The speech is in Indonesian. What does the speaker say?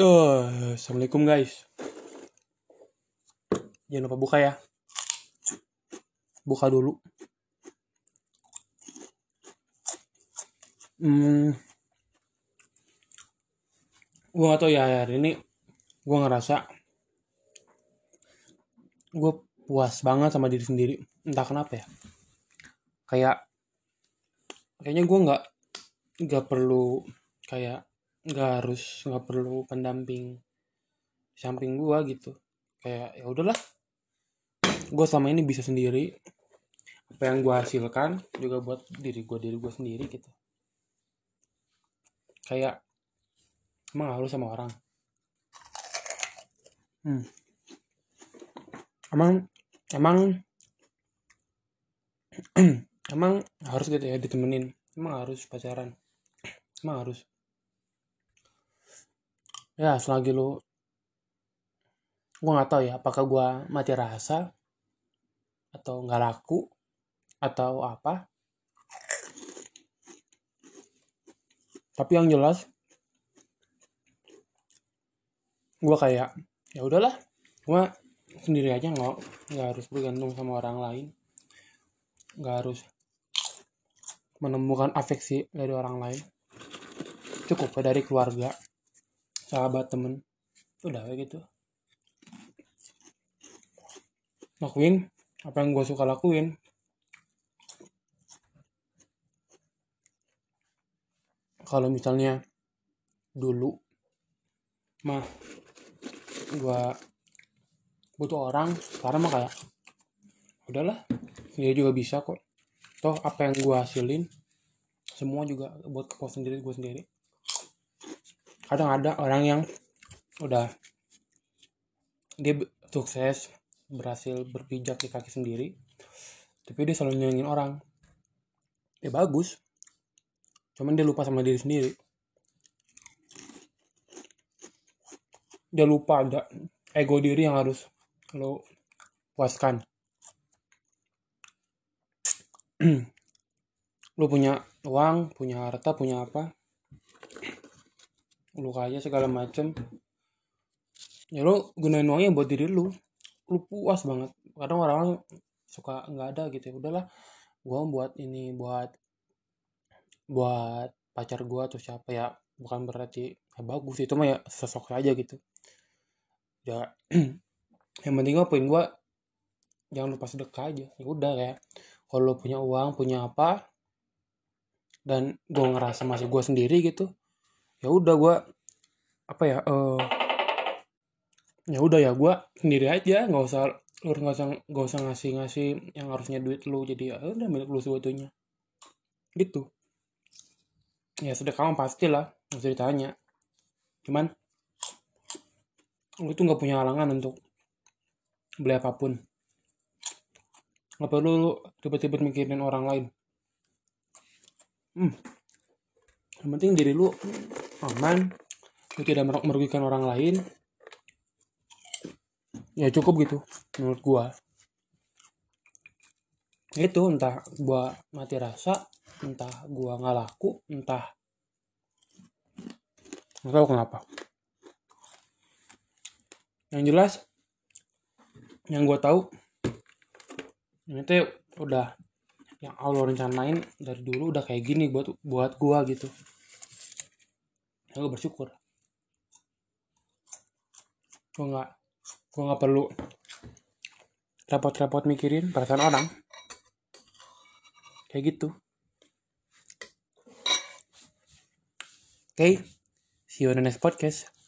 Oh, Assalamualaikum guys. Jangan lupa buka ya. Buka dulu. Hmm. Gue gak tau ya hari ini gue ngerasa gue puas banget sama diri sendiri. Entah kenapa ya. Kayak kayaknya gue nggak nggak perlu kayak nggak harus nggak perlu pendamping di samping gue gitu. Kayak ya udahlah gue sama ini bisa sendiri. Apa yang gue hasilkan juga buat diri gue diri gue sendiri gitu. Kayak emang harus sama orang. Hmm. emang emang emang harus gitu ya ditemenin. Emang harus pacaran. Emang harus ya selagi lu gue nggak tahu ya apakah gue mati rasa atau nggak laku atau apa. Tapi yang jelas gue kayak ya udahlah gue sendiri aja nggak nggak harus bergantung sama orang lain. Nggak harus menemukan afeksi dari orang lain. Cukup dari keluarga sahabat temen. Udah kayak gitu. Lakuin apa yang gue suka lakuin. Kalau misalnya dulu mah gue butuh orang sekarang mah kayak udahlah dia juga bisa kok. Toh apa yang gue hasilin semua juga buat kepuasan diri gue sendiri kadang ada orang yang udah dia sukses berhasil berpijak di kaki sendiri tapi dia selalu nyenengin orang. Ya bagus cuman dia lupa sama diri sendiri. Dia lupa ada ego diri yang harus lo puaskan. Lu punya uang punya harta punya apa lu kaya segala macem. Ya lu gunain uangnya buat diri lu. Lu puas banget. Kadang orang-orang suka nggak ada gitu ya. Udahlah gua buat ini buat buat pacar gua atau siapa ya. Bukan berarti ya bagus itu mah ya sosok aja gitu. Ya yang penting gua poin gua jangan lupa sedekah aja. Ya udah kayak kalau punya uang punya apa dan gue ngerasa masih gue sendiri gitu ya udah gue apa ya uh, ya udah ya gue sendiri aja. Nggak usah lu nggak usah nggak usah ngasih ngasih yang harusnya duit lu. Jadi ya udah milik lu sebetulnya gitu. Ya sedekah pasti lah usah ditanya. Cuman lu tuh nggak punya halangan untuk beli apa pun. Nggak perlu lu tiba-tiba mikirin orang lain. Hmm. yang penting diri lu aman tidak merugikan orang lain. Ya cukup gitu menurut gua. Itu entah gua mati rasa entah gua nggak laku entah nggak tahu kenapa. Yang jelas yang gua tahu ini tuh udah yang Allah rencanain dari dulu udah kayak gini buat buat gua gitu gue bersyukur. Gua nggak gua nggak perlu repot-repot mikirin perasaan orang. Kayak gitu. Oke okay. see you on the next podcast